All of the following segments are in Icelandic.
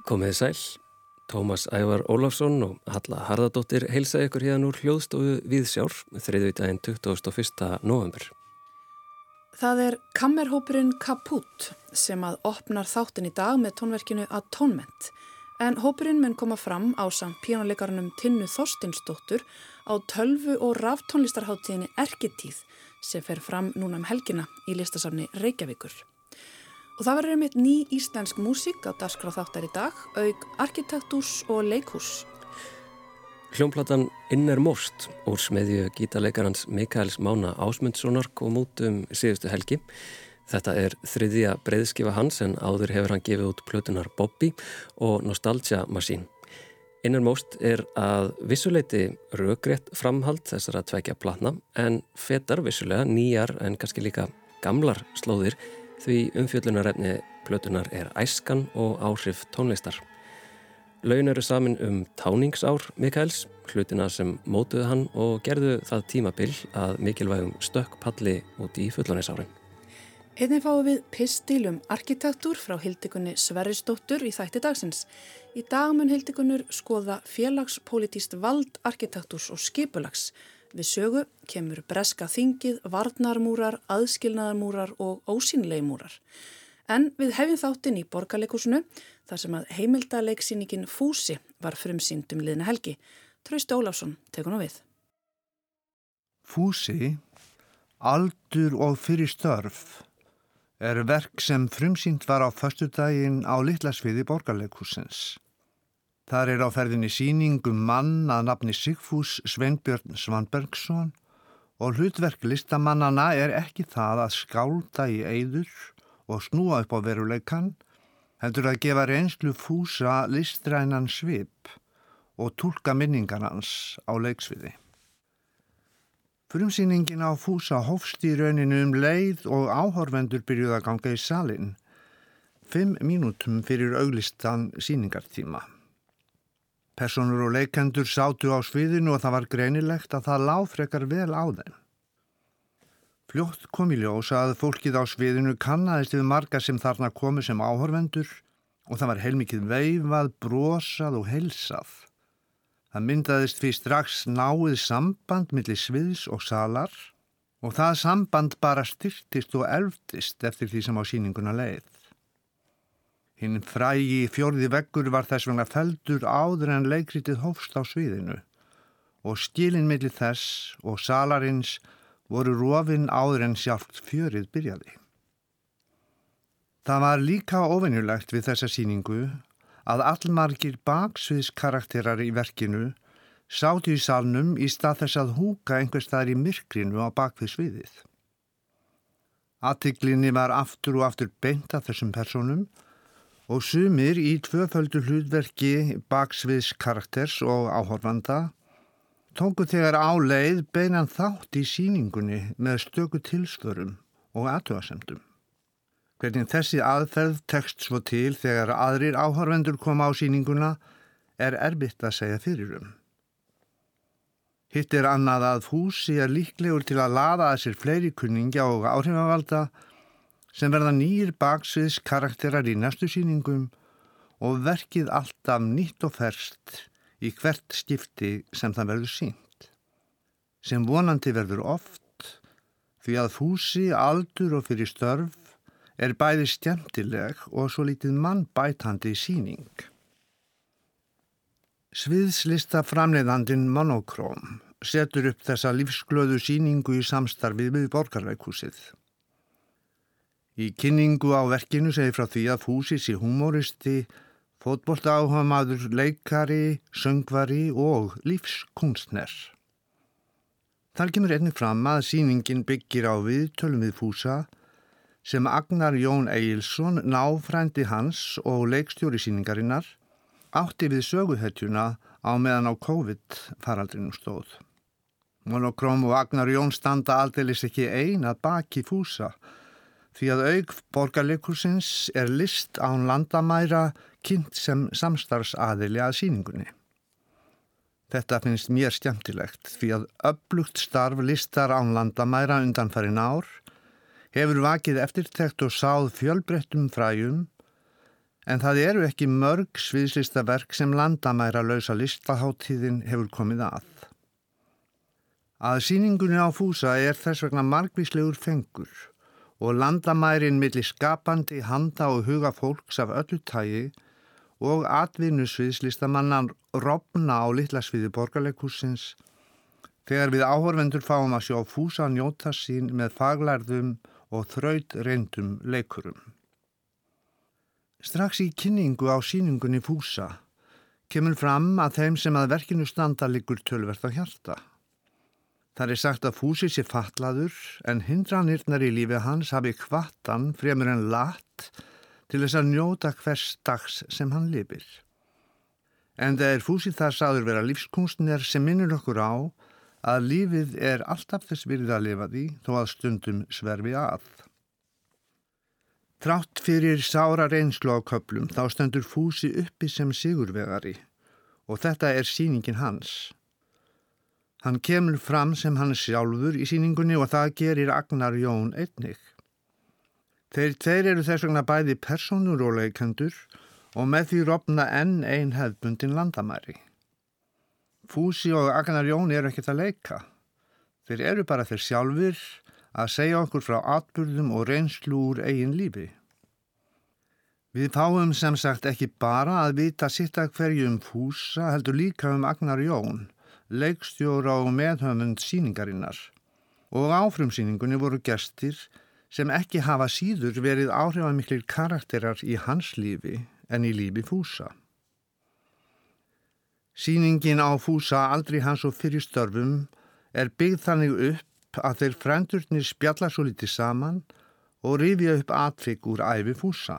Komiði sæl, Tómas Ævar Ólafsson og Halla Harðardóttir heilsa ykkur hérna úr hljóðstofu Viðsjár þriðvitaðin 21. november. Það er kammerhópurinn Kaput sem að opnar þáttin í dag með tónverkinu Atonement en hópurinn mun koma fram á samt píjónuleikarunum Tinnu Þorstinsdóttur á tölvu og ráftónlistarháttíðinni Erkitíð sem fer fram núna um helgina í listasafni Reykjavíkur. Og það verður einmitt ný íslensk músík á Darskráð þáttar í dag, auk arkitektús og leikhús. Hljómplatan Inner Most úr smeðju gítarleikarans Mikaels Mána Ásmundssonar kom út um síðustu helgi. Þetta er þriðja breyðskifa hans en áður hefur hann gefið út plötunar Bobby og Nostalgia Machine. Inner Most er að vissuleiti röggrétt framhald þessara tvekja platna en fetar vissulega nýjar en kannski líka gamlar slóðir því umfjöllunarefni plötunar er æskan og áhrif tónlistar. Laun eru samin um táningsár Mikaels, hlutina sem mótuðu hann og gerðu það tímabill að mikilvægum stökk palli út í fullonisárin. Einnig fáum við pistilum arkitektur frá hildikunni Sverrisdóttur í þætti dagsins. Í dag mun hildikunnur skoða félagspolítist vald arkitekturs og skipulags Við sögu kemur breska þingið, varnarmúrar, aðskilnaðarmúrar og ósýnleimúrar. En við hefjum þáttinn í borgarleikusinu þar sem að heimildaleiksýningin Fúsi var frumsýnd um liðna helgi. Trausti Ólafsson tekur nú við. Fúsi, aldur og fyrir störf er verk sem frumsýnd var á förstu daginn á Littlasviði borgarleikusins. Þar er á ferðinni síningum mann að nafni Sigfús Sveinbjörn Svanbergsson og hlutverk listamannana er ekki það að skálda í eyður og snúa upp á veruleikan, heldur að gefa reynslu fúsa listrænan svip og tólka minningar hans á leiksviði. Frumsýningin á fúsa hófst í rauninu um leið og áhorvendur byrjuð að ganga í salin, fimm mínútum fyrir auglistan síningartíma. Personur og leikendur sátu á sviðinu og það var greinilegt að það lág frekar vel á þeim. Fljótt kom í ljós að fólkið á sviðinu kannadist við marga sem þarna komu sem áhorvendur og það var heilmikið veifað, brosað og heilsað. Það myndaðist fyrir strax náið samband millir sviðs og salar og það samband bara styrtist og elftist eftir því sem á síninguna leið. Hinn frægi fjörði veggur var þess vegna feldur áður en leikrítið hófst á sviðinu og skilin millir þess og salarins voru rofin áður en sjálft fjörið byrjaði. Það var líka ofinnulegt við þessa síningu að allmargir baksviðskarakterar í verkinu sátu í salnum í stað þess að húka einhver staðar í myrkrinu á bakvið sviðið. Attiklinni var aftur og aftur beint af þessum personum og sumir í tvöföldu hlutverki baksviðs karakters og áhorfanda tóku þegar áleið beinan þátt í síningunni með stöku tilsförum og aðtöðasemdum. Hvernig þessi aðferð tekst svo til þegar aðrir áhorfendur koma á síninguna er erbitt að segja fyrir um. Hitt er annað að fúsi er líklegur til að laða að sér fleiri kunningja og áhrifavalda sem verða nýjir baksviðs karakterar í næstu síningum og verkið alltaf nýtt og ferst í hvert skipti sem það verður sínt. Sem vonandi verður oft því að fúsi, aldur og fyrir störf er bæði stjæmtileg og svo lítið mann bætandi síning. Sviðslista framleiðandin Monokróm setur upp þessa lífsglöðu síningu í samstarfið við borgarleikúsið. Í kynningu á verkinu segir frá því að Fúsi sé humoristi, fótbolta áhuga maður, leikari, söngvari og lífskunstner. Þar kemur einnig fram að síningin byggir á viðtölum við Fúsa sem Agnar Jón Eilsson, náfrændi hans og leikstjóri síningarinnar átti við söguhetjuna á meðan á COVID faraldrinu stóð. Monokróm og Agnar Jón standa aldeilis ekki ein að baki Fúsa því að auk borgarleikursins er list án landamæra kynnt sem samstarfsaðili að síningunni. Þetta finnst mér stjæmtilegt því að upplugt starf listar án landamæra undanfærin ár hefur vakið eftirtekt og sáð fjölbrettum fræjum En það eru ekki mörg sviðslistaverk sem landamæra lausa listaháttíðin hefur komið að. Að síningunni á fúsa er þess vegna margvíslegur fengur og landamærin millir skapandi handa og huga fólks af öllu tægi og atvinnusviðslistamannan robna á litla sviði borgarleikussins þegar við áhorvendur fáum að sjá fúsa njóta sín með faglærðum og þraut reyndum leikurum. Strax í kynningu á síningunni fúsa kemur fram að þeim sem að verkinu standa liggur tölvert á hjarta. Það er sagt að Fúsi sé fatlaður en hindranirnar í lífi hans hafi kvattan fremur en lat til þess að njóta hvers dags sem hann lifir. En það er Fúsi þar sáður vera lífskunstnir sem minnur okkur á að lífið er alltaf þess virðið að lifa því þó að stundum sverfi að. Trátt fyrir sára reynslu á köplum þá stöndur Fúsi uppi sem sigurvegari og þetta er síningin hans. Hann kemur fram sem hann sjálfur í síningunni og það gerir Agnar Jón einnig. Þeir tveir eru þess vegna bæði personuróleikendur og með því rofna enn ein hefðbundin landamæri. Fúsi og Agnar Jón eru ekkert að leika. Þeir eru bara þeir sjálfur að segja okkur frá atbyrðum og reynslu úr eigin lífi. Við fáum sem sagt ekki bara að vita sitt að hverju um Fúsa heldur líka um Agnar Jón leikstjóra og meðhöfund síningarinnar og áfrumsýningunni voru gestir sem ekki hafa síður verið áhrifamiklir karakterar í hans lífi en í lífi Fúsa. Sýningin á Fúsa aldrei hans og fyrir störfum er byggð þannig upp að þeir frendurnir spjalla svo litið saman og rifja upp atfik úr æfi Fúsa.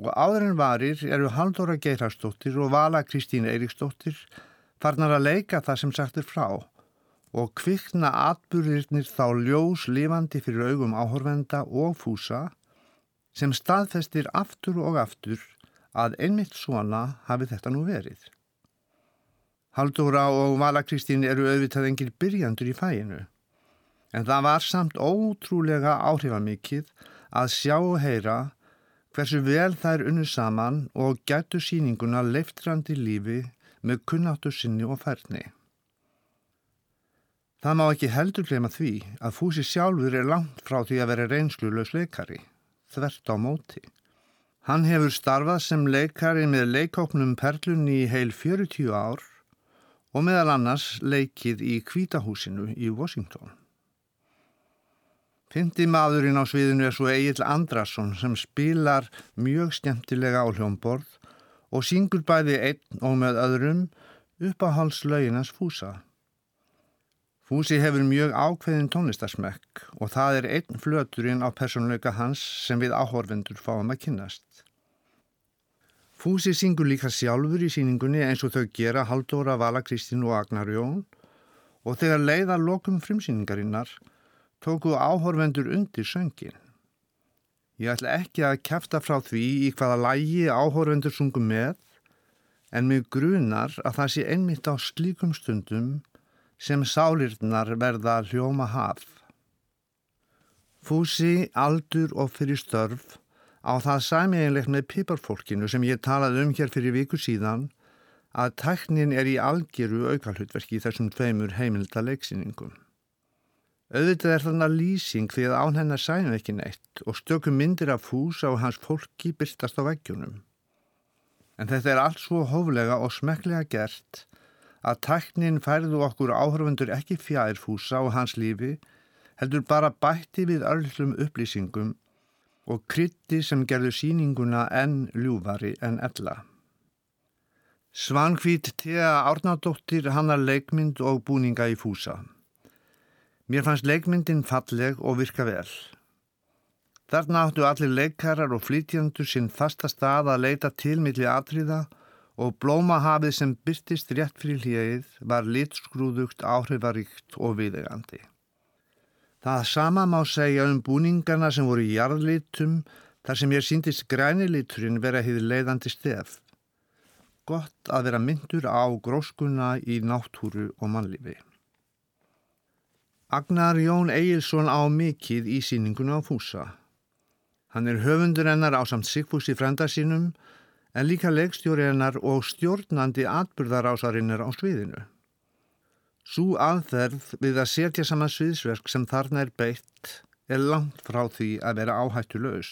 Og áður en varir eru Haldóra Geirharsdóttir og Vala Kristín Eiríksdóttir farnar að leika það sem sagt er frá og kvikna atbyrðirnir þá ljós lifandi fyrir augum áhorvenda og fúsa sem staðfestir aftur og aftur að einmitt svona hafi þetta nú verið. Haldóra og Vala Kristín eru auðvitað engir byrjandur í fæinu en það var samt ótrúlega áhrifamikið að sjá og heyra hversu vel þær unnu saman og gætu síninguna leiftrandi lífi með kunnáttu sinni og færni. Það má ekki heldur glema því að Fúsi sjálfur er langt frá því að vera reynslulegs leikari, þvert á móti. Hann hefur starfað sem leikari með leikóknum Perlunni í heil 40 ár og meðal annars leikið í Kvítahúsinu í Washington. Fyndi maðurinn á sviðinu er svo Egil Andrason sem spilar mjög skemmtilega á hljómborð og syngur bæði einn og með öðrum upp á halslauginans Fúsa. Fúsi hefur mjög ákveðin tónlistarsmekk og það er einn flöturinn á personleika hans sem við áhorfendur fáum að kynast. Fúsi syngur líka sjálfur í síningunni eins og þau gera Haldóra, Vala Kristín og Agnar Jón og þegar leiða lokum frimsýningarinnar tóku áhorfendur undir söngin. Ég ætla ekki að kæfta frá því í hvaða lægi áhórvendur sungum með en mig grunar að það sé einmitt á slíkum stundum sem sálirnar verða hljóma haf. Fúsi, aldur og fyrir störf á það sæmiðinlegt með piparfólkinu sem ég talaði um hér fyrir viku síðan að tæknin er í algjöru aukalhutverki þessum tveimur heimilda leiksýningum. Auðvitað er þarna lýsing því að án hennar sæna ekki neitt og stökum myndir af fúsa og hans fólki byrtast á veggjunum. En þetta er allt svo hóflega og smeklega gert að tæknin færðu okkur áhörfundur ekki fjær fúsa og hans lífi heldur bara bætti við öllum upplýsingum og krytti sem gerðu síninguna enn ljúvari enn ella. Svankvít Thea Árnardóttir hannar leikmynd og búninga í fúsa. Mér fannst leikmyndin falleg og virka vel. Þarna áttu allir leikarar og flytjandur sinn fasta stað að leita til milli atriða og blómahafið sem byrtist rétt fyrir hlýðið var litskrúðugt, áhrifaríkt og viðegandi. Það sama má segja um búningarna sem voru í jarðlitum þar sem ég síndist græniliturinn vera hefði leiðandi stef. Gott að vera myndur á gróskuna í náttúru og mannlifi. Agnar Jón Egilson á mikið í síningunum á Fúsa. Hann er höfundur hennar á samt Sigfúsi frenda sínum en líka leikstjóri hennar og stjórnandi atbyrðarásarinnir á sviðinu. Sú aðferð við að setja saman sviðsverk sem þarna er beitt er langt frá því að vera áhættu laus.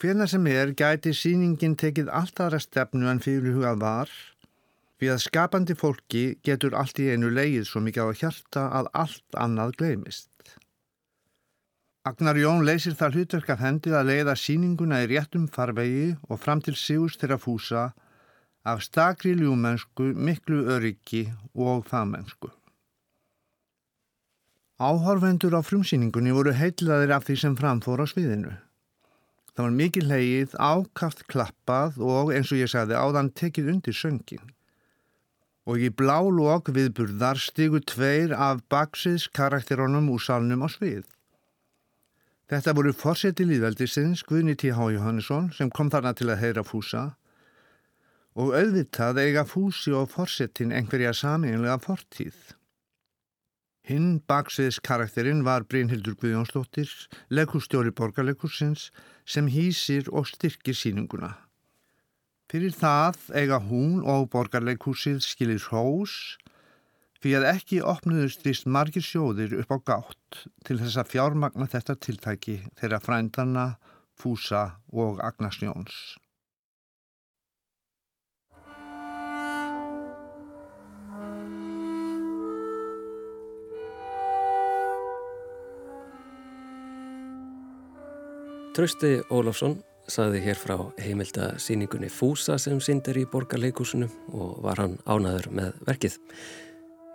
Hvena sem er gæti síningin tekið allt aðra stefnu en fyrirhugað var við að skapandi fólki getur allt í einu leið svo mikið á hjarta að allt annað gleimist. Agnar Jón leysir það hlutverk af hendið að leiða síninguna í réttum farvegi og fram til sigust þeirra fúsa af stakri ljúmennsku, miklu öryggi og þamennsku. Áhorfendur á frumsýningunni voru heitlaðir af því sem framfór á sviðinu. Það var mikið leið, ákaft klappað og eins og ég sagði áðan tekið undir söngin. Og í blá lók viðburðar stigu tveir af baksiðs karakterónum úr salnum á svið. Þetta voru fórseti líðveldisins Guðni T. H. Johannesson sem kom þarna til að heyra fúsa og auðvitað eiga fúsi og fórsetin einhverja saminlega fortíð. Hinn baksiðs karakterinn var Brynhildur Guðjónsdóttir, leikustjóri borgarleikursins sem hýsir og styrkir síninguna. Fyrir það eiga hún og borgarleikursið skilir hrós fyrir að ekki opnuðust vist margir sjóðir upp á gátt til þess að fjármagna þetta tiltæki þeirra frændarna, Fúsa og Agnarsjóns. Trausti Ólafsson saði hér frá heimildasýningunni Fúsa sem syndir í borgarleikúsinu og var hann ánaður með verkið.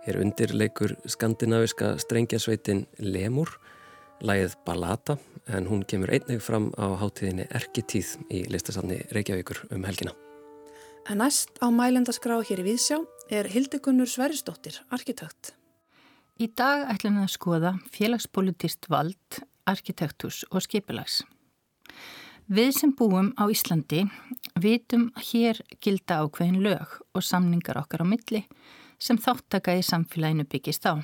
Hér undir leikur skandinaviska strengjasveitin Lemur, lægið Balata en hún kemur einnig fram á hátíðinni Erkitíð í listasafni Reykjavíkur um helgina. En næst á mælendaskrá hér í Víðsjá er Hildekunnur Sveristóttir, arkitekt. Í dag ætlum við að skoða félagspolitist vald, arkitektús og skipilags. Við sem búum á Íslandi vitum hér gilda ákveðin lög og samningar okkar á milli sem þáttaka í samfélaginu byggist á.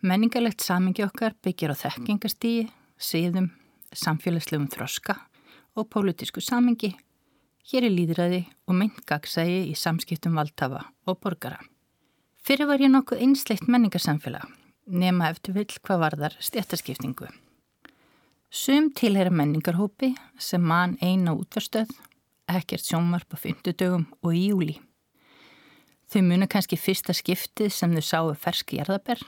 Menningarlegt samingi okkar byggir á þekkingastígi, síðum, samfélagslegum þroska og pólitísku samingi, hér er líðræði og myndgagsægi í samskiptum valdhafa og borgara. Fyrir var ég nokkuð einsleitt menningarsamfélag, nema eftir vill hvað varðar stjættaskiptingu. Sum tilheyra menningarhópi sem mann eina útvarstöð, ekkert sjónvarp á fymtudögum og í júli. Þau muna kannski fyrsta skiptið sem þau sáu ferski jarðaber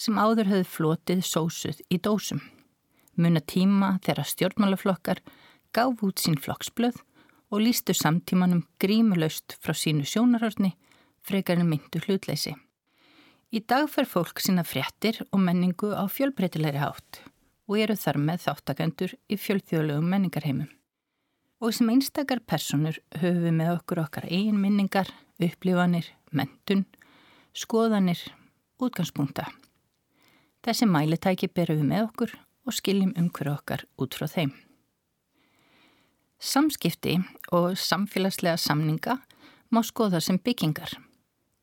sem áður höfðu flotið sósuð í dósum. Muna tíma þegar stjórnmálaflokkar gáf út sín flokksblöð og lístu samtímanum grímulaust frá sínu sjónarhörni frekarinn myndu hlutleysi. Í dag fer fólk sína fréttir og menningu á fjölbreytilegri hátt og eru þar með þáttakendur í fjölþjóðlegum menningarheimum. Og sem einstakar personur höfum við með okkur okkar eigin minningar, upplifanir, mentun, skoðanir, útgangspunkta. Þessi mælitæki berum við með okkur og skiljum umhverju okkar út frá þeim. Samskipti og samfélagslega samninga má skoða sem byggingar.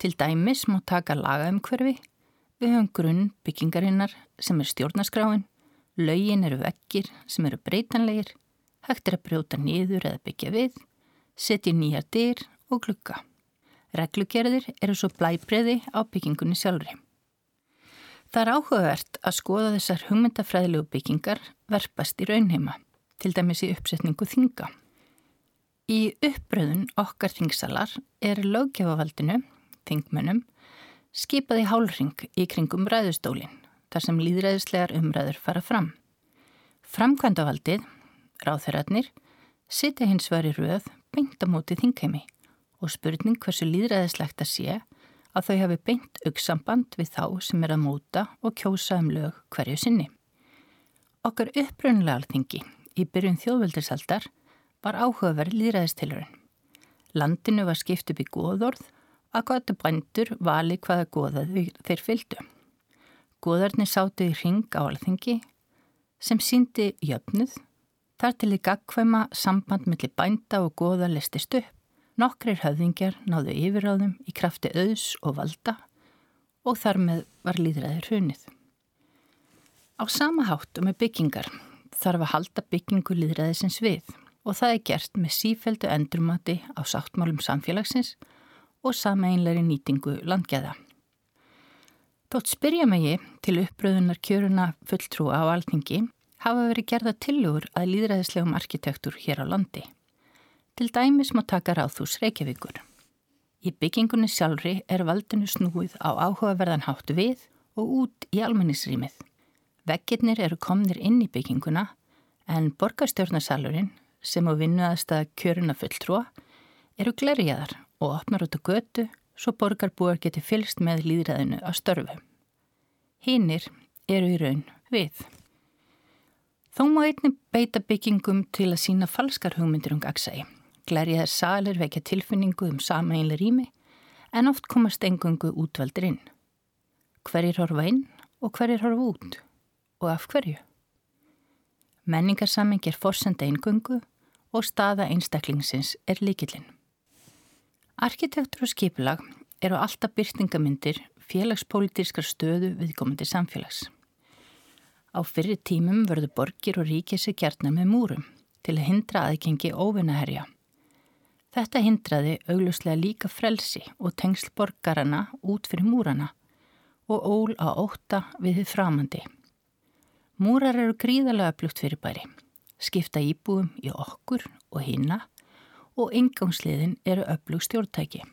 Til dæmis má taka laga umhverfi, við höfum grunn byggingarinnar sem er stjórnaskráin Laugin eru vekkir sem eru breytanlegir, hægt er að brjóta nýður eða byggja við, setja nýjar dyr og glukka. Reglugerðir eru svo blæbreiði á byggingunni sjálfri. Það er áhugavert að skoða þessar hugmyndafræðilegu byggingar verpast í raunheima, til dæmis í uppsetningu þinga. Í uppbröðun okkar þingsalar er löggefavaldinu, þingmönnum, skipað í hálfring í kringum ræðustólinn þar sem líðræðislegar umræður fara fram. Framkvæmdavaldið, ráþeirarnir, sitja hins vegar í rauð beint á móti þingheimi og spurning hversu líðræðislegt að sé að þau hafi beint auksamband við þá sem er að móta og kjósa um lög hverju sinni. Okkar upprönnulega alþingi í byrjun þjóðvöldisaldar var áhugaverð líðræðistilurinn. Landinu var skipt upp í góðorð að gota bændur vali hvaða góða þeir fylgdu. Góðarnir sátu í ring á alþengi sem síndi jöfnuð þar til í gagkvæma samband millir bænda og góða listist upp. Nokkrir höfðingjar náðu yfiráðum í krafti auðs og valda og þar með var líðræðir hrunið. Á sama hátt og með byggingar þarf að halda byggingu líðræðisins við og það er gert með sífældu endurmati á sáttmálum samfélagsins og sameinleiri nýtingu landgeða. Þótt spyrja megi til uppröðunar kjöruna fulltrúa á alþingi hafa verið gerða tilugur að líðræðislegum arkitektur hér á landi. Til dæmis má taka ráðhús Reykjavíkur. Í byggingunni sjálfri er valdinu snúið á áhugaverðan hátt við og út í almennisrýmið. Veggirnir eru komnir inn í bygginguna en borgarstjórnarsalurinn sem á vinnu aðstæða kjöruna fulltrúa eru glerjaðar og opnar út á götu svo borgarbúar geti fylst með líðræðinu að störfu. Hinnir eru í raun við. Þó má einni beita byggingum til að sína falskar hugmyndir um gagsægi. Glerjaðar salir vekja tilfinningu um sameinlega rými en oft komast engungu útveldir inn. Hverjir horfa inn og hverjir horfa út og af hverju? Menningarsaming er forsenda eingöngu og staða einstaklingsins er líkillin. Arkitektur og skipulag eru alltaf byrtingamindir félagspolítískar stöðu viðkomandi samfélags. Á fyrir tímum verður borgir og ríkið sig gertna með múrum til að hindra aðgengi óvinnaherja. Þetta hindraði augluslega líka frelsi og tengsl borgarana út fyrir múrana og ól á óta við þið framandi. Múrar eru gríðalega blugt fyrir bæri, skipta íbúum í okkur og hinna og ingangsliðin eru öflug stjórntæki.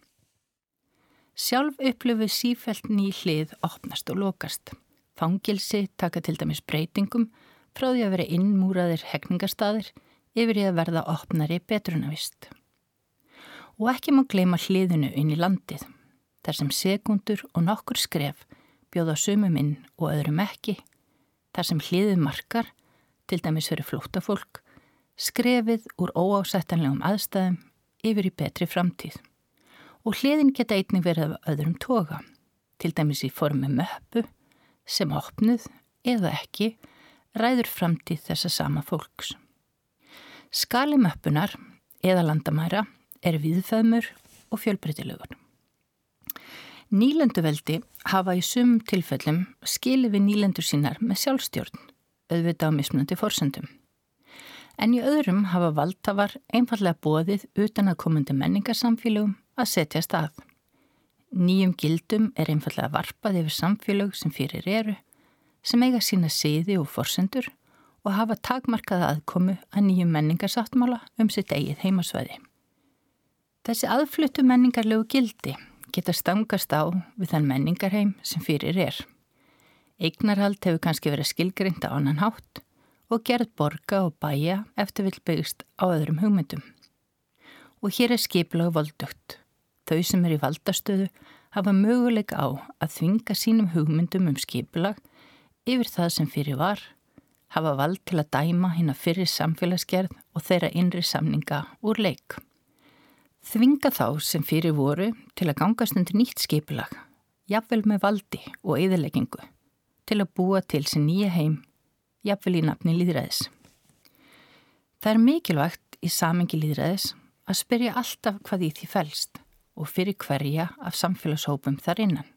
Sjálf upplöfu sífælt ný hlið opnast og lokast. Fangilsi taka til dæmis breytingum frá því að vera innmúraðir hegningarstaðir yfir í að verða opnari betrunavist. Og ekki má gleima hliðinu inn í landið, þar sem sekundur og nokkur skref bjóða sumum inn og öðrum ekki þar sem hliðið markar, til dæmis fyrir flóttafólk, skrefið úr óásættanlegum aðstæðum yfir í betri framtíð. Og hliðin geta einnig verið af öðrum toga, til dæmis í formi möppu, sem opnuð eða ekki ræður framtíð þessa sama fólks. Skali möppunar eða landamæra er viðfæðmur og fjölbreytilegur. Nýlenduveldi hafa í sumum tilfellum skili við nýlendur sínar með sjálfstjórn, auðvitað á mismunandi forsendum. En í öðrum hafa valdtafar einfallega bóðið utan að komandi menningarsamfélögum að setja stað. Nýjum gildum er einfallega varpað yfir samfélög sem fyrir eru, sem eiga sína siði og forsendur og hafa takmarkaða aðkomu að nýjum menningarsáttmála um sitt eigið heimasvæði. Þessi aðfluttu menningarlegu gildi geta stangast á við þann menningarheim sem fyrir er. Eignarhald hefur kannski verið skilgrind á annan hátt og gerð borga og bæja eftir vil byggst á öðrum hugmyndum. Og hér er skiplag voldugt. Þau sem er í valdastöðu hafa möguleik á að þvinga sínum hugmyndum um skiplag yfir það sem fyrir var, hafa vald til að dæma hinn að fyrir samfélagsgerð og þeirra innri samninga úr leik. Þvinga þá sem fyrir voru til að gangast undir nýtt skipilag, jafnvel með valdi og eðileggingu, til að búa til sem nýja heim, jafnvel í nafni líðræðis. Það er mikilvægt í samengi líðræðis að spyrja alltaf hvað í því fælst og fyrir hverja af samfélagshópum þar innan.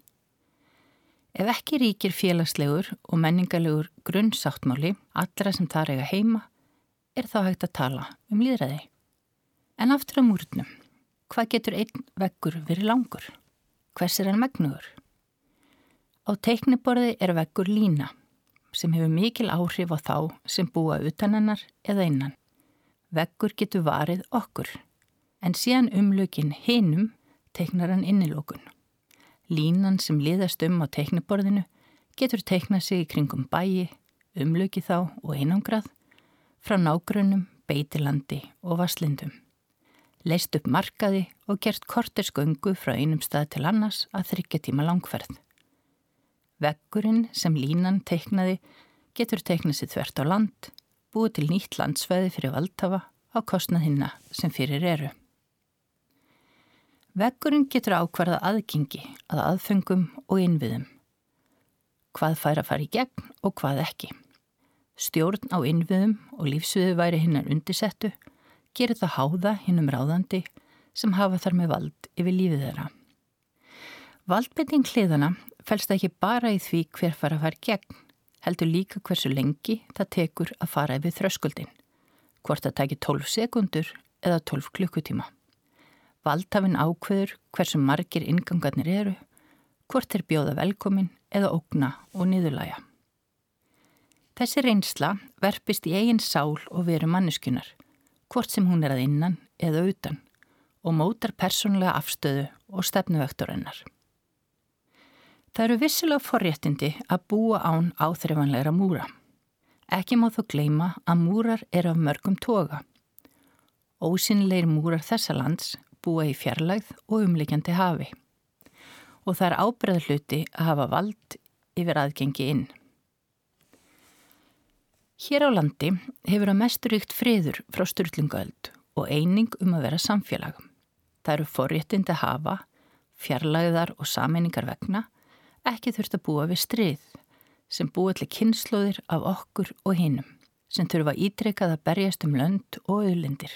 Ef ekki ríkir félagslegur og menningarlegur grunnsáttmáli allra sem þar eiga heima, er þá hægt að tala um líðræði. En aftur á múrnum. Hvað getur einn veggur verið langur? Hvers er hann megnugur? Á teikniborði er veggur lína sem hefur mikil áhrif á þá sem búa utan hennar eða innan. Veggur getur varið okkur en síðan umlökin hinum teiknar hann innilókun. Línan sem liðast um á teikniborðinu getur teiknað sig í kringum bæi, umlöki þá og einangrað frá nágrunum, beitilandi og vaslindum leist upp markaði og gert kortersköngu frá einum stað til annars að þryggja tíma langferð. Veggurinn sem línan teiknaði getur teiknað sér þvert á land, búið til nýtt landsveði fyrir valdhafa á kostnað hinna sem fyrir eru. Veggurinn getur ákvarða aðgengi að aðfengum og innviðum. Hvað fær að fara í gegn og hvað ekki. Stjórn á innviðum og lífsviðu væri hinnar undirsettu gerir það háða hinnum ráðandi sem hafa þar með vald yfir lífið þeirra. Valdbending hliðana fælst ekki bara í því hver fara að fara gegn, heldur líka hversu lengi það tekur að fara yfir þröskuldin, hvort það tekir 12 sekundur eða 12 klukkutíma. Valdhafinn ákveður hversu margir ingangarnir eru, hvort er bjóða velkomin eða ógna og niðurlæja. Þessi reynsla verpist í eigin sál og veru manneskunar, hvort sem hún er að innan eða utan og mótar persónlega afstöðu og stefnuvektorennar. Það eru vissilega forréttindi að búa án áþreifanlegra múra. Ekki má þó gleima að múrar eru af mörgum toga. Ósynleir múrar þessa lands búa í fjarlægð og umlikjandi hafi. Og það er ábyrðað hluti að hafa vald yfir aðgengi inn. Hér á landi hefur að mestur ríkt friður frá styrlingöld og eining um að vera samfélag. Það eru forréttindi að hafa, fjarlægðar og sameiningar vegna ekki þurft að búa við stríð sem búið til kynnslóðir af okkur og hinnum sem þurfa ítrekkað að berjast um lönd og auðlindir.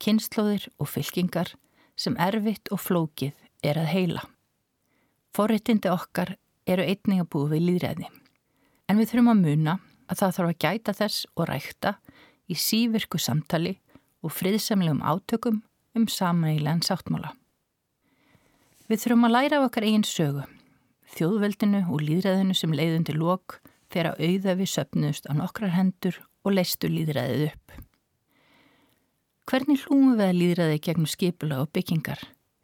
Kynnslóðir og fylkingar sem erfitt og flókið er að heila. Forréttindi okkar eru einning að búa við líðræði. En við þurfum að muna að það þarf að gæta þess og rækta í sívirku samtali og friðsamlegum átökum um samægilegan sáttmála. Við þurfum að læra af okkar eigin sögu þjóðveldinu og líðræðinu sem leiðundi lók þegar auðafi söpnust á nokkrar hendur og leistu líðræðið upp. Hvernig hlúum við að líðræði gegnum skipula og byggingar,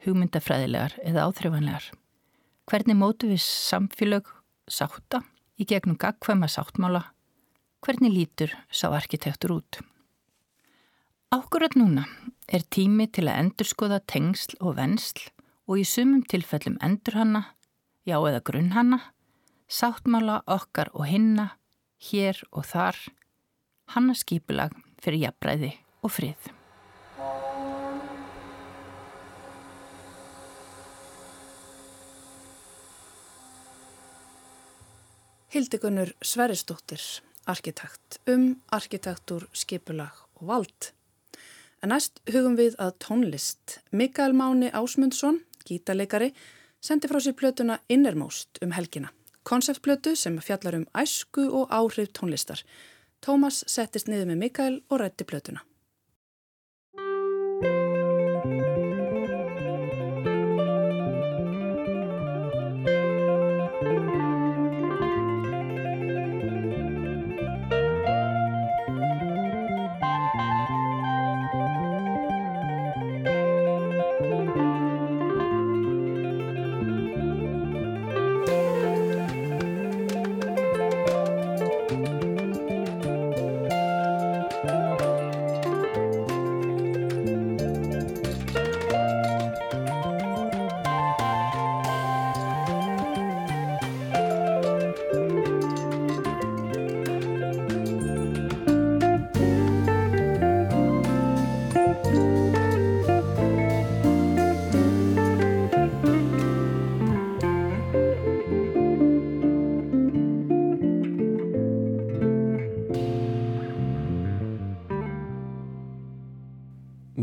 hugmyndafræðilegar eða áþreifanlegar? Hvernig mótu við samfélög sátta í gegnum gagkvæma sáttmála? Hvernig lítur sá arkitektur út? Ákvörðat núna er tími til að endurskoða tengsl og vensl og í sumum tilfellum endur hanna já eða grunnhanna, sáttmála okkar og hinna, hér og þar, hanna skipulag fyrir jafnbræði og frið. Hildigunnur Sveristóttir, arkitekt, um arkitektur, skipulag og vald. En næst hugum við að tónlist. Mikael Máni Ásmundsson, gítarleikari, sendi frá sér plötuna Innermost um helgina. Konceptplötu sem fjallar um æsku og áhrif tónlistar. Tómas settist niður með Mikael og rætti plötuna.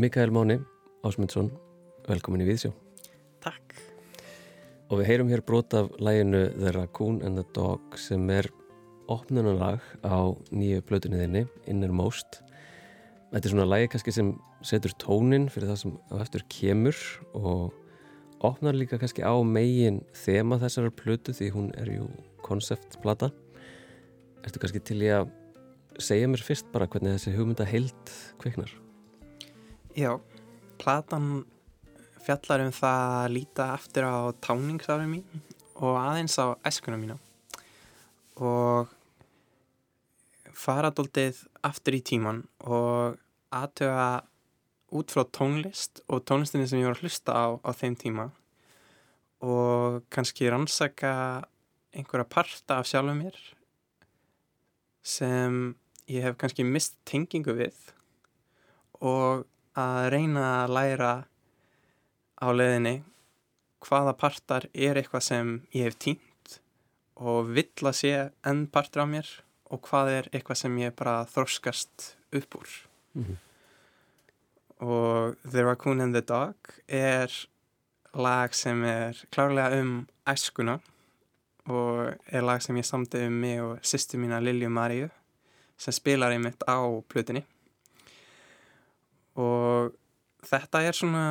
Mikael Máni Ásmundsson, velkomin í Víðsjó. Takk. Og við heyrum hér brot af læginu The Raccoon and the Dog sem er opnunarlag á nýju blötunniðinni, Innermost. Þetta er svona lægi kannski sem setur tónin fyrir það sem á eftir kemur og opnar líka kannski á megin þema þessar blötu því hún er ju konceptplata. Ertu kannski til í að segja mér fyrst bara hvernig þessi hugmynda heilt kveiknar? Já, platan fjallar um það að líta aftur á táningsárið mín og aðeins á æskuna mína. Og fara doldið aftur í tíman og aðtöga út frá tónlist og tónlistinni sem ég var að hlusta á á þeim tíma. Og kannski rannsaka einhverja parta af sjálfu mér sem ég hef kannski mist tengingu við. Og að reyna að læra á leðinni hvaða partar er eitthvað sem ég hef týnt og vill að sé enn partur af mér og hvað er eitthvað sem ég bara þróskast upp úr mm -hmm. og The Raccoon and the Dog er lag sem er klárlega um æskuna og er lag sem ég samtið um mig og sýstu mína Lilju Maríu sem spilar einmitt á plötinni og þetta er svona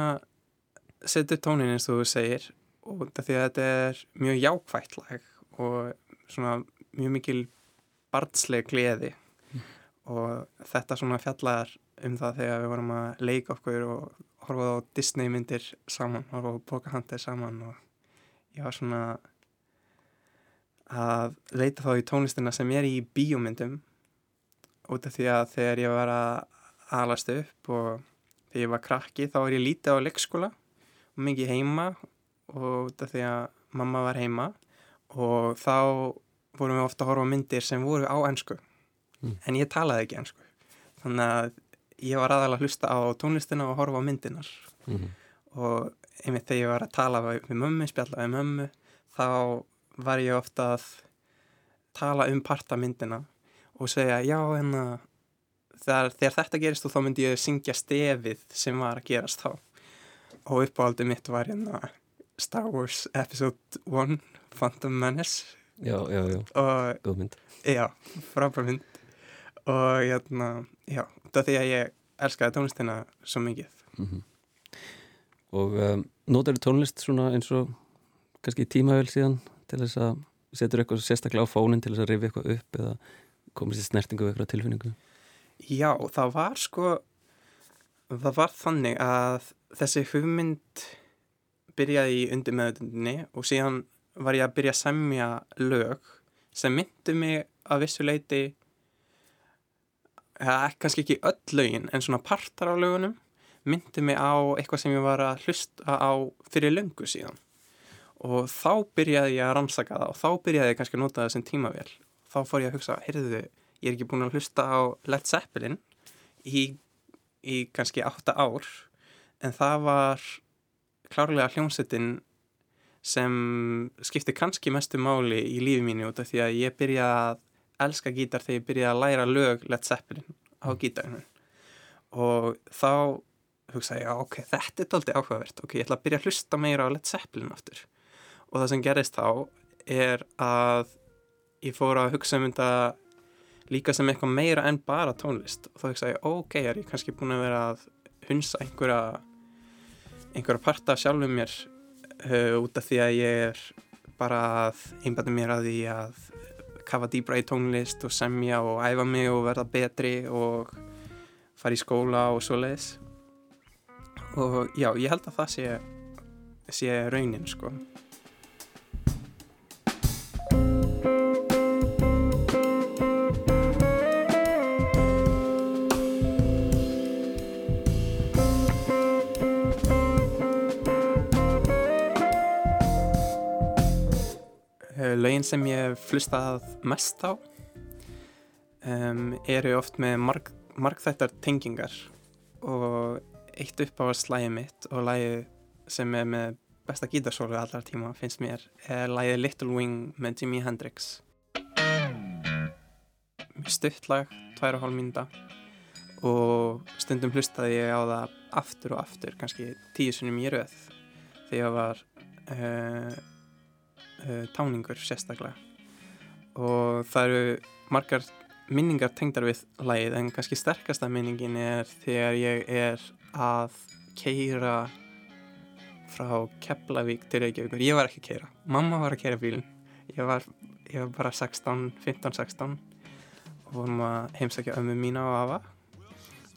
setur tónin eins og þú segir og því að þetta er mjög jákvægt lag og svona mjög mikil barnsleg gleði mm. og þetta svona fjallar um það þegar við vorum að leika okkur og horfa á Disney myndir saman, horfa á Pocahontas saman og ég var svona að leita þá í tónlistina sem er í bíómyndum út af því að þegar ég var að alast upp og þegar ég var krakki þá var ég lítið á leikskóla og mikið heima og því að mamma var heima og þá vorum við ofta að horfa myndir sem voru á ennsku mm. en ég talaði ekki ennsku þannig að ég var aðalega að hlusta á tónlistina og horfa á myndinar mm. og einmitt þegar ég var að tala við mömmu, spjalla við mömmu þá var ég ofta að tala um partamyndina og segja já en að þegar, þegar þetta gerist og þá myndi ég syngja stefið sem var að gerast þá. Og uppáhaldið mitt var hérna Star Wars Episode 1 Phantom Menace. Já, já, já, góð mynd. Já, frábær mynd. Og hérna, já, þetta er því að ég elskaði tónlistina svo mikið. Mm -hmm. Og um, notar þú tónlist svona eins og kannski tímavel síðan til þess að setur eitthvað sérstaklega á fónin til þess að rifja eitthvað upp eða komast í snertingu eitthvað tilfinningu? Já, það var sko það var þannig að þessi hugmynd byrjaði í undir meðutundinni og síðan var ég að byrja að semja lög sem myndi mig að vissu leiti ja, kannski ekki öll lögin en svona partar á lögunum myndi mig á eitthvað sem ég var að hlusta á fyrir löngu síðan. Og þá byrjaði ég að rannsaka það og þá byrjaði ég kannski að nota það sem tímavél. Þá fór ég að hugsa, heyrðu, ég er ekki búin að hlusta á Led Zeppelin í, í kannski átta ár en það var klárlega hljómsettin sem skipti kannski mestu máli í lífi mínu út af því að ég byrja að elska gítar þegar ég byrja að læra lög Led Zeppelin á mm. gítarinu og þá hugsa ég, ok, þetta er doldið áhugavert. Ok, ég ætla að byrja að hlusta meira á Led Zeppelin aftur. Og það sem gerist þá er að ég fór að hugsa um þetta líka sem eitthvað meira en bara tónlist. Og þá hugsa ég, ok, er ég kannski búin að vera að hunsa einhverja einhverja parta sjálfum mér uh, út af því að ég er bara að einbæta mér að því að kafa dýbra í tónlist og semja og æfa mig og verða betri og fara í skóla og svo leiðis og já, ég held að það sé, sé raunin sko lögin sem ég flustað mest á um, eru oft með marg, margþættar tengingar og eitt upp á slæði mitt og lægi sem er með besta gítarsólu allar tíma finnst mér er lægið Little Wing með Jimi Hendrix. Stutt lag, tvær og hálf mynda og stundum hlustaði ég á það aftur og aftur kannski tíu sunnum í rauð þegar ég var uh, uh, táningur sérstaklega. Og það eru margar minningar tengdar við lægið en kannski sterkasta minningin er þegar ég er að keira frá Keflavík til Reykjavíkur. Ég var ekki að keira, mamma var að keira bílinn. Ég var, ég var bara 16 15-16 og vorum að heimsækja ömmu mína og afa.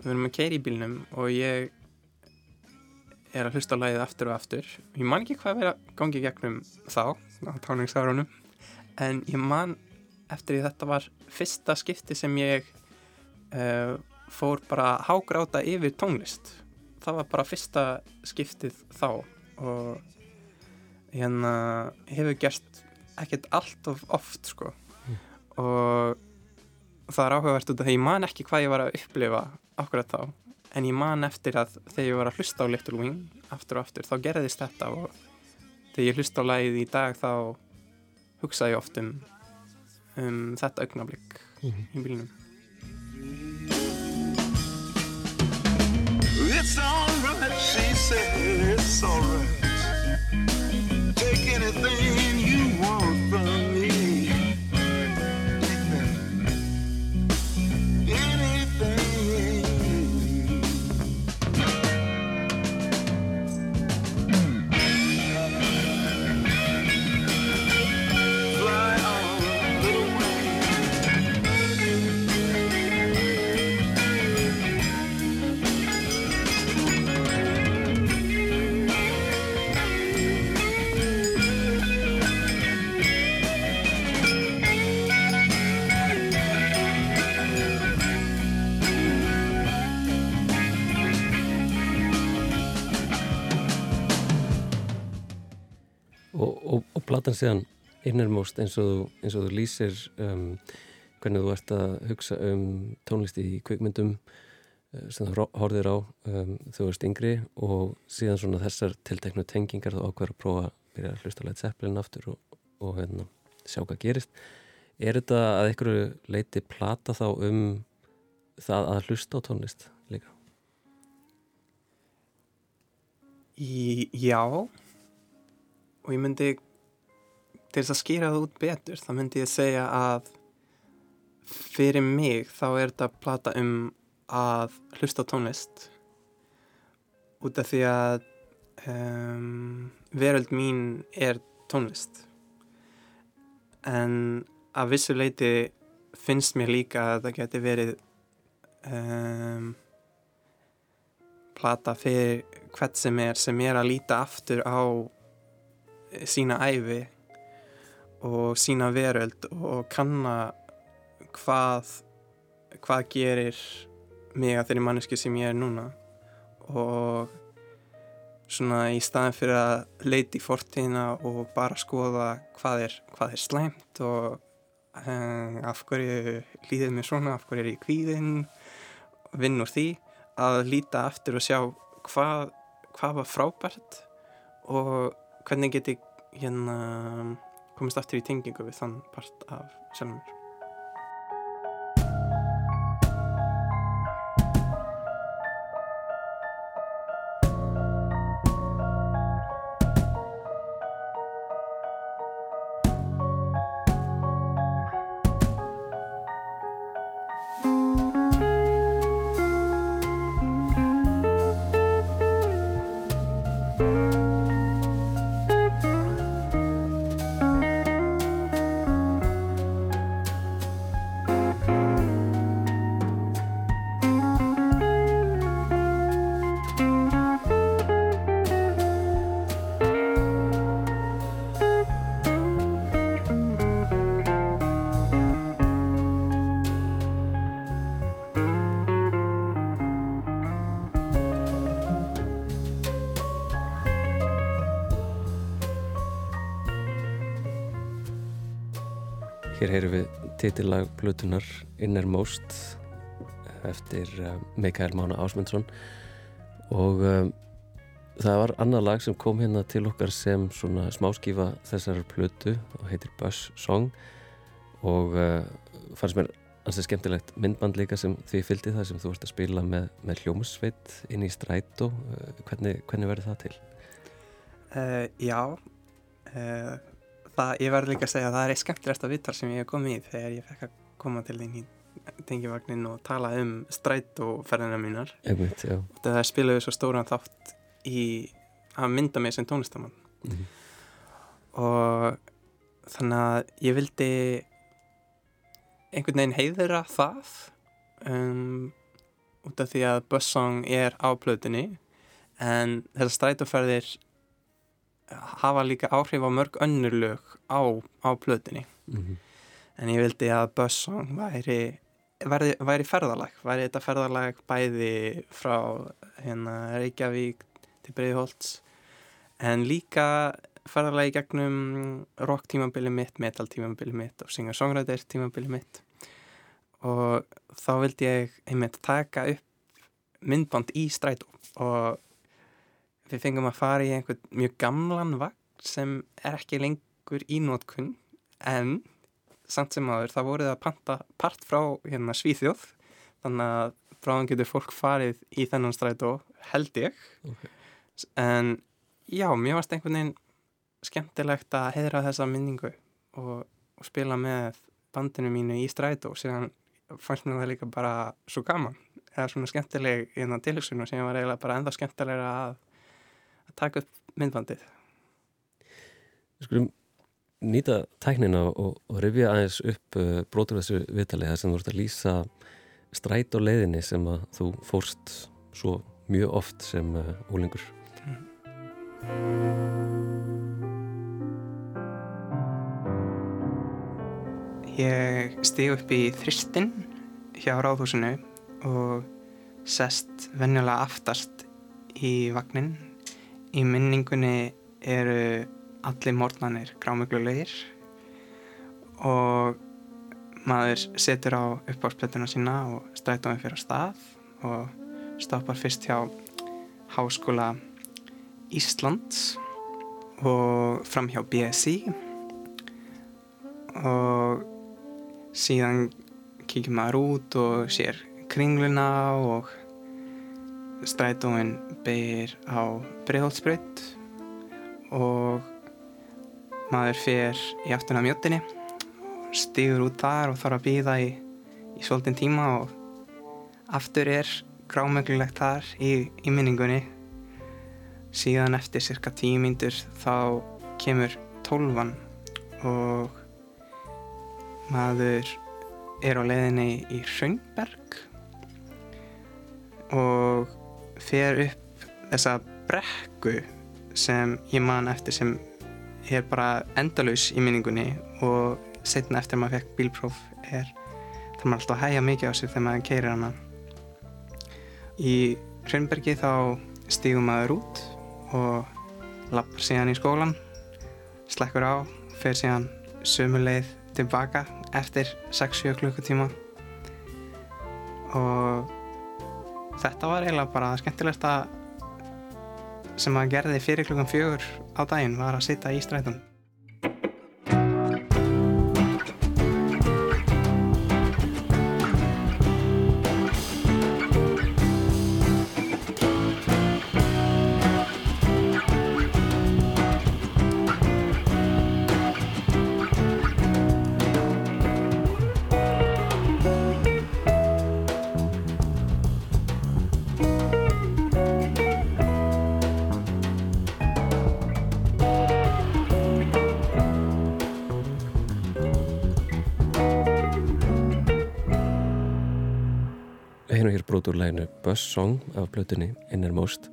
Við vorum að keira í bílinnum og ég er að hlusta á lægið aftur og aftur. Ég man ekki hvað verið að gangi gegnum þá á táningsárunum. En ég man eftir því þetta var fyrsta skipti sem ég uh, fór bara hágráta yfir tónlist. Það var bara fyrsta skiptið þá og hérna hefur gerst ekkert allt of oft sko. Mm. og það er áhugavert út af því ég man ekki hvað ég var að upplifa akkurat þá. En ég man eftir að þegar ég var að hlusta á Little Wing aftur og aftur þá gerðist þetta og þegar ég hlusta á lægið í dag þá hugsa ég oft um, um þetta augnablík mm -hmm. í bílinum It's alright, she said, it's alright platan séðan innarmóst eins og, þú lýsir um, hvernig þú ert að hugsa um tónlisti í kvikmyndum uh, sem þú horfir á um, þú veist yngri og síðan svona þessar tilteknu tengingar þú ákveður að prófa að byrja að hlusta leitt seppilin aftur og, og hérna, sjá hvað gerist er þetta að einhverju leiti plata þá um það að hlusta á tónlist líka? Í, já og ég myndi til þess að skýra það út betur þá myndi ég segja að fyrir mig þá er þetta plata um að hlusta tónlist út af því að um, veröld mín er tónlist. En að vissu leiti finnst mér líka að það geti verið um, plata fyrir hvert sem er sem er að líta aftur á sína æfi og sína veröld og kanna hvað hvað gerir mig að þeirri mannesku sem ég er núna. Og svona í staðin fyrir að leiti í fortíðina og bara skoða hvað er, hvað er slæmt og um, af hverju líðið mér svona, af hverju er ég kvíðinn vinn úr því að líta aftur og sjá hvað, hvað var frábært og hvernig get ég hérna komist aftur í tengingu við þann part af sjálfum Hér heyrum við titillag Plutunar Innermost eftir uh, Mikael Mána Ásmundsson. Og um, það var annar lag sem kom hérna til okkar sem svona smáskífa þessar Plutu og heitir Buzz Song. Og uh, fannst mér ansið skemmtilegt myndband líka sem því fylgdi það sem þú vart að spila með, með hljómsveit inn í strætó. Uh, hvernig, hvernig verður það til? Já það, ég verður líka að segja að það er eitt skemmtilegast að vittar sem ég hef komið í þegar ég fekk að koma til þín í tengivagnin og tala um stræt og ferðina mínar. Einmitt, það spilaði svo stóran þátt í að mynda mig sem tónlistamann mm -hmm. og þannig að ég vildi einhvern veginn heiðra það um, út af því að Bussong er á plötunni en þessar strætóferðir hafa líka áhrif á mörg önnur lög á, á plötinni mm -hmm. en ég vildi að Buzzsong væri, væri, væri ferðalag væri þetta ferðalag bæði frá hérna, Reykjavík til Breiðholtz en líka ferðalagi gegnum rock tímabili mitt, metal tímabili mitt og singer-songwriter tímabili mitt og þá vildi ég einmitt taka upp myndband í strætó og við fengum að fara í einhvern mjög gamlan vagn sem er ekki lengur í nótkunn en samt sem aður það voruð að panta part frá hérna Svíþjóð þannig að bráðan getur fólk farið í þennan strætó held ég okay. en já, mér varst einhvern veginn skemmtilegt að heðra þessa minningu og, og spila með bandinu mínu í strætó og síðan fannst mér það líka bara svo gaman eða svona skemmtileg í þannig tilhugsunum sem var eiginlega bara enda skemmtilegra að að taka upp myndbandið Við skulum nýta tæknina og, og rifja aðeins upp uh, brotur þessu viðtalið sem þú ert að lýsa stræt og leiðinni sem að þú fórst svo mjög oft sem uh, ólingur. Ég steg upp í þristinn hjá ráðhúsinu og sest venjulega aftast í vagnin í minningunni eru allir morgnanir grámuglulegir og maður setur á uppáspletuna sína og strætóðum fyrir að stað og stoppar fyrst hjá Háskóla Íslands og fram hjá BSI og síðan kíkir maður út og sér kringluna og strætóin beir á breiðholtsbreytt og maður fer í aftun á mjöttinni stýgur út þar og þarf að býða í, í svolítinn tíma og aftur er grámöglulegt þar í, í minningunni. Síðan eftir cirka tíu myndur þá kemur tólvan og maður er á leiðinni í Hraunberg og fer upp þessa brekku sem ég man eftir sem er bara endalus í minningunni og setna eftir að maður fekk bílpróf er það maður alltaf hægja mikið á sig þegar maður keirir hana. Í Hraunbergi þá stígum maður út og lappar síðan í skólan slekkur á, fer síðan sömuleið tilbaka eftir 6-7 klukkutíma. Og þetta var eiginlega bara skemmtilegst að sem maður gerði fyrir klukkan fjögur á daginn var að sitja í strætum Song af blötunni Innermost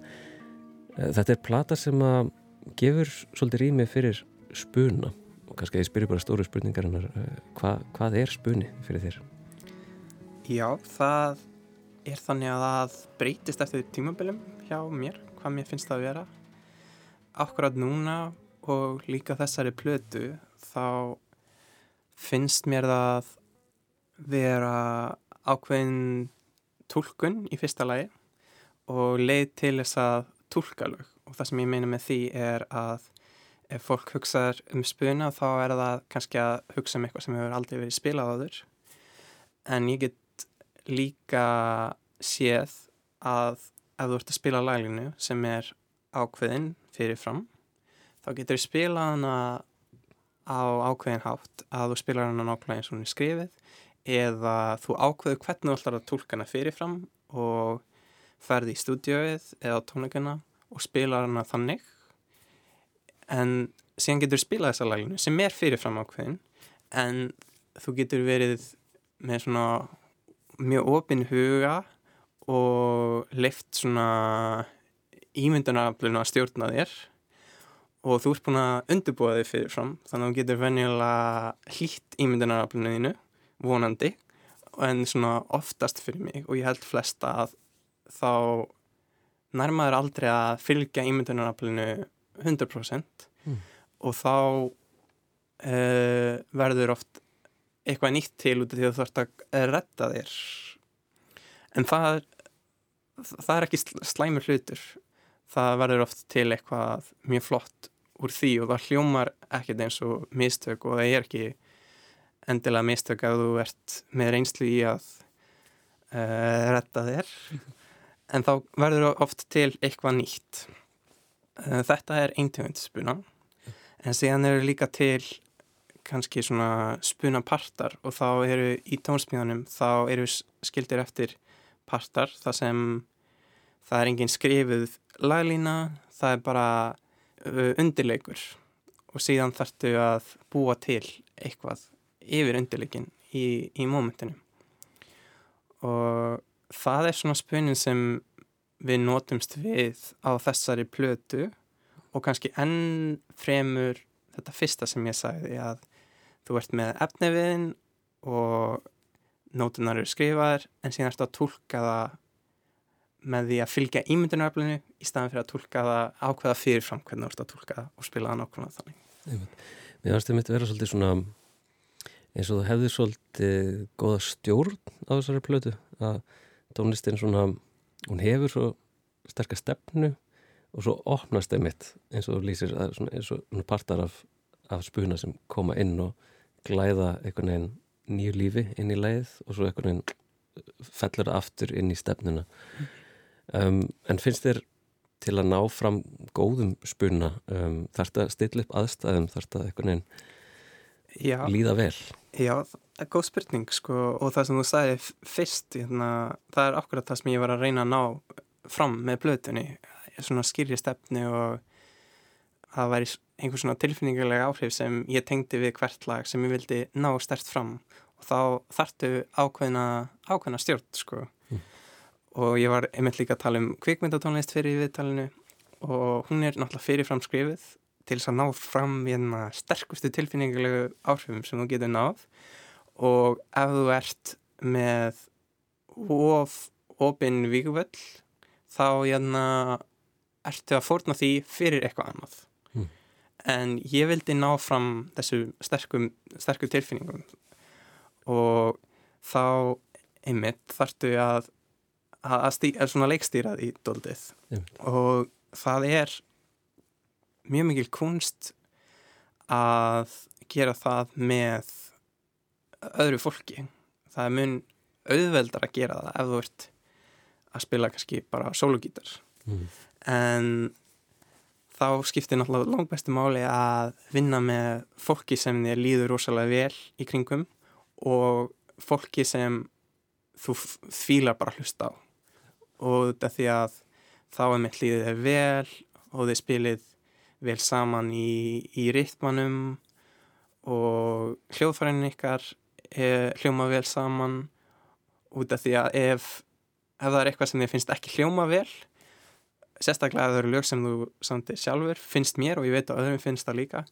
eh, þetta er plata sem að gefur svolítið rými fyrir spuna. Og kannski að ég spyrja bara stóru spurningar eh, Hva, hvað er spuni fyrir þér? Já, það er þannig að það breytist eftir tímabilum hjá mér hvað mér finnst það að vera. Akkurat núna og líka þessari plötu þá finnst mér það vera ákveðin tólkun í fyrsta lagi og leið til þess að tólka lög. Og það sem ég meina með því er að ef fólk hugsaður um spuna þá er það kannski að hugsa um eitthvað sem hefur aldrei verið spilað áður. En ég get líka séð að ef þú ert að spila laglinu sem er ákveðin fyrirfram þá getur þú spilað hana á ákveðin hátt að þú spilar hana nákvæmlega eins og hún er skrifið eða þú ákveður hvernig þú ætlar að tólka hana fyrirfram og ferði í stúdióið eða tónleikana og spila hana þannig. En síðan getur spilað þessa laginu sem er fyrirfram ákveðin en þú getur verið með svona mjög ofinn huga og leift svona ímyndunaraflinu að stjórna þér. Og þú ert búin að undirbúa þig fyrirfram þannig að þú getur venjulega hlýtt ímyndunaraflinu þínu vonandi en svona oftast fyrir mig og ég held flesta að þá nærmaður aldrei að fylgja ímyndunaraflinu 100% mm. og þá uh, verður oft eitthvað nýtt til út af því að þú þarfst að retta þér. En það það er ekki slæmur hlutur. Það verður oft til eitthvað mjög flott úr því og það hljómar ekkert eins og mistök og það er ekki endilega mistök að þú ert með reynslu í að uh, retta þér. En þá verður oft til eitthvað nýtt. Uh, þetta er eintöfundspuna en síðan eru líka til kannski svona spunapartar og þá eru í tónsmíðanum þá eru skildir eftir partar það sem það er engin skrifuð laglína það er bara uh, undirleikur. Og síðan þarftu að búa til eitthvað yfir undirleikin í, í mómentinu og það er svona spunin sem við nótumst við á þessari plötu og kannski enn fremur þetta fyrsta sem ég sagði að þú ert með efniviðin og nótunar eru skrifaðar en síðan ertu að tólka það með því að fylgja ímyndunaröflinu í staðan fyrir að tólka það ákveða fyrirfram hvernig þú ert að tólka það og spila það nákvæmlega þannig. Mér finnst þetta að vera svolítið svona eins og þú hefði svolítið goða stjórn á þessari plötu að tónlistin svona, hún hefur svo sterkast stefnu og svo opnast þeim mitt eins og lýsir að svona, eins og partar af, af spuna sem koma inn og glæða einhvern veginn nýju lífi inn í leið og svo einhvern veginn fellur það aftur inn í stefnuna um, en finnst þér til að ná fram góðum spuna um, þarf þetta að stilla upp aðstæðum þarf þetta einhvern veginn Já. líða vel Já, það er góð spurning sko og það sem þú sagði fyrst hérna, það er akkurat það sem ég var að reyna að ná fram með blöðunni svona skýrri stefni og það væri einhvers svona tilfinningulega áhrif sem ég tengdi við hvert lag sem ég vildi ná stert fram og þá þartu ákveðna, ákveðna stjórn sko mm. og ég var einmitt líka að tala um kvikmyndatónlist fyrir viðtalinu og hún er náttúrulega fyrirfram skrifið til þess að ná fram hérna sterkustu tilfinningulegu áhrifum sem þú getur náð og ef þú ert með of opinn víkuvöll þá hérna ertu að fórna því fyrir eitthvað annað mm. en ég vildi ná fram þessu sterkum, sterkum tilfinningum og þá einmitt þartu að að, að svona leikstýrað í doldið mm. og það er mjög mikil kunst að gera það með öðru fólki. Það er mun auðveldar að gera það ef þú ert að spila kannski bara sólugítar mm. en þá skiptir náttúrulega langt bestu máli að vinna með fólki sem þér líður rosalega vel í kringum og fólki sem þú fílar bara hlust á. Og þetta því að þá er mitt líðið vel og þið spilið vel saman í, í ritmanum og hljóðfærin ykkar er, hljóma vel saman út af því að ef, ef það er eitthvað sem þið finnst ekki hljóma vel sérstaklega ef það eru lög sem þú samtir sjálfur finnst mér og ég veit að öðrum finnst það líka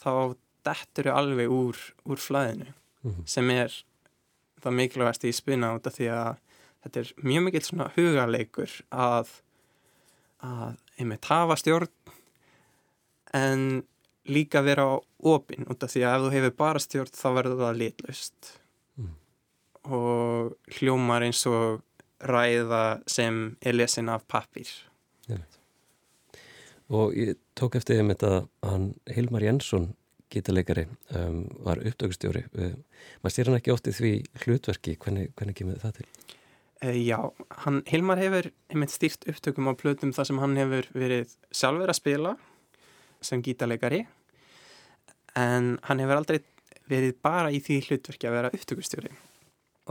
þá dettur þau alveg úr, úr flæðinu mm -hmm. sem er það mikilvægast í spuna út af því að þetta er mjög mikill svona hugaleikur að að einmitt hafa stjórn en líka vera opinn út af því að ef þú hefur bara stjórn þá verður það litlaust. Mm. og hljómar eins og ræða sem er lesin af pappir og ég tók eftir því að hann Hilmar Jensson gítarleikari um, var uppdökustjóri maður sér hann ekki ótt í því hlutverki. Hvernig, hvernig kemur það til? Uh, já, hann, Hilmar hefur einmitt stýrt upptökum á plötum þar sem hann hefur verið sjálfur að spila sem gítarleikari en hann hefur aldrei verið bara í því hlutverki að vera upptökustjóri.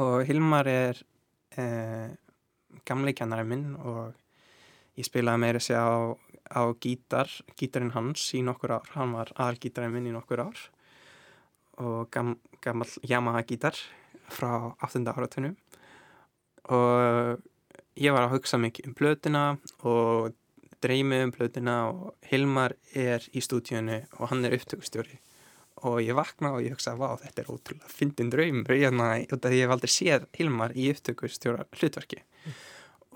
Og Hilmar er eh, gamleikjannari minn og ég spilaði meira sér á, á gítar, gítarinn hans í nokkur ár, hann var aðalgítarinn minn í nokkur ár. Og gam, gammal Yamaha gítar frá 8. áratunum og ég var að hugsa mikið um blötina og dreymið um plötuna og Hilmar er í stúdíunu og hann er upptökustjóri. Og ég vakna og ég hugsa vá þetta er ótrúlega fyndin draum hérna, því ég hef aldrei séð Hilmar í upptökustjóra hlutverki mm.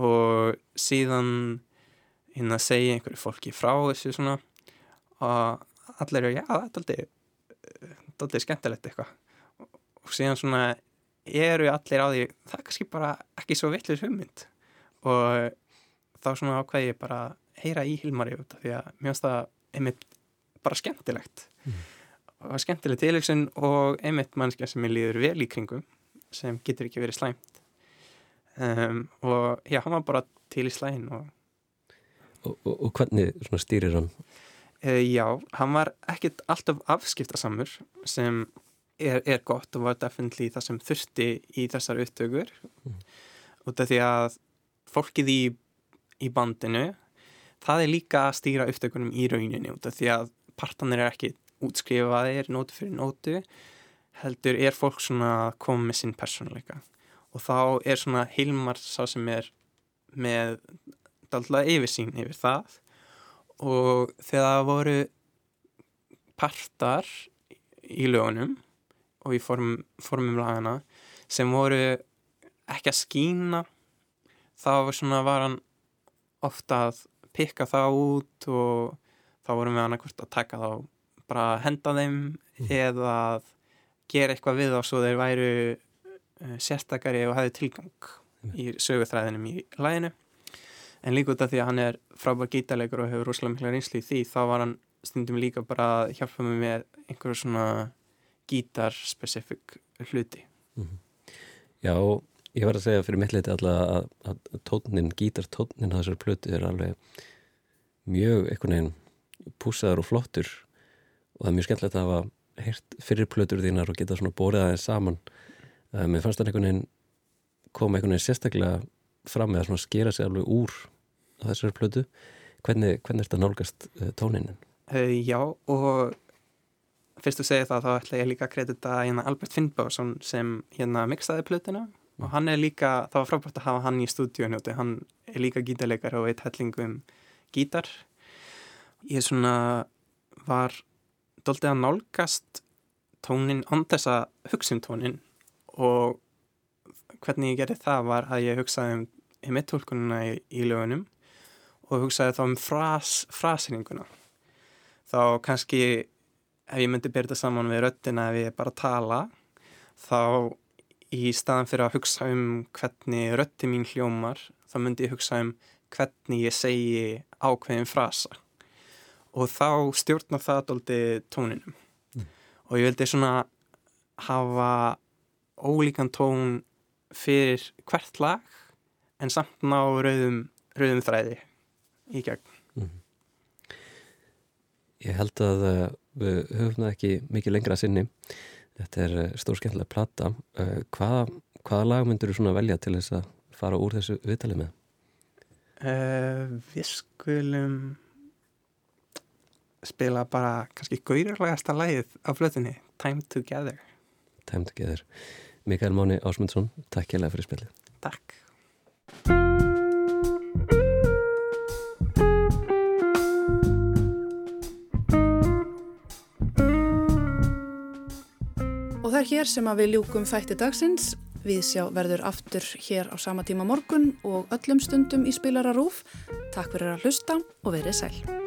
og síðan hérna segja einhverju fólki frá þessu svona og allir eru já þetta er aldrei skemmtilegt eitthvað. Og síðan svona eru allir á því það er kannski bara ekki svo vittlið hugmynd. Og þá svona ákveði ég bara heyra í Hilmari út því að mér finnst það einmitt bara skemmtilegt mm. og skemmtilegt tilöksun og einmitt mannskja sem ég líður vel í kringum sem getur ekki verið slæmt um, og já, hann var bara til í slægin og Og, og, og hvernig stýrir hann? Uh, já, hann var ekkit alltaf afskiptasamur sem er, er gott og var definitely það sem þurfti í þessar upptökur mm. út af því að fólkið í, í bandinu það er líka að stýra upptökunum í rauninni út af því að partanir er ekki útskrifaðir nótu fyrir nótu heldur er fólk svona að koma með sinn persónuleika. Og þá er svona Hilmar sá sem er með alltaf yfirsýn yfir það. Og þegar það voru partar í lögunum og í form, formum lagana sem voru ekki að skína þá var, svona, var hann ofta að pikka það út og þá vorum við annarkvæmt að taka þá bara að henda þeim mm. eða að gera eitthvað við þá svo þeir væru uh, sérstakari og hefði tilgang mm. í sögurþræðinum í læginu en líka út af því að hann er frábær gítarleikur og hefur rosalega mikla reynsli í því þá var hann stundum líka bara að hjálpa mig með einhverju svona gítarspecifik hluti mm -hmm. Já, ég var að segja fyrir mitt leiti alltaf að, að tónin, gítartónin á þessar plötu er alveg mjög einhvern veginn púsaður og flottur. Og það er mjög skemmtilegt að hafa heyrt fyrir plötur þínar og geta svona bórið aðeins saman. Uh, mér fannst það einhvern veginn koma einhvern veginn sérstaklega fram með að svona skera sig alveg úr á þessari plötu. Hvernig, hvernig er þetta nálgast uh, tóninin? Uh, já og fyrst að segja það þá ætla ég líka að kredita hérna Albert Finnbársson sem hérna miksaði plötuna og hann er líka, það var frábært að hafa hann í stúdíun hann er líka gítarleikar og eitt hellingum gítar. Ég svona var doldið að nálgast tónin þess að hugsa um tónin og hvernig ég gerði það var að ég hugsaði um himmittólkununa í, í lögunum og hugsaði þá um fras, frasringuna þá kannski ef ég myndi byrja þetta saman við röttina ef ég bara tala þá í staðan fyrir að hugsa um hvernig rötti mín hljómar þá myndi ég hugsa um hvernig ég segi ákveðin frasa og þá stjórnar það doldi tóninum mm. og ég vildi svona hafa ólíkan tón fyrir hvert lag en samt ná rauðum, rauðum þræði í gegn mm. Ég held að uh, við höfum það ekki mikið lengra sinni þetta er uh, stór skemmtilega platta uh, hvaða, hvaða lag myndur þú svona velja til þess að fara úr þessu viðtalið með? Við skulum spila bara kannski gaurarlegasta lægið á flötunni Time Together. Time Together. Mikael Máni Ásmundsson, takk ég lega fyrir spilið Takk Og það er hér sem að við ljúkum þætti dagsins Við sjá verður aftur hér á sama tíma morgun og öllum stundum í spilararúf. Takk fyrir að hlusta og verið sæl.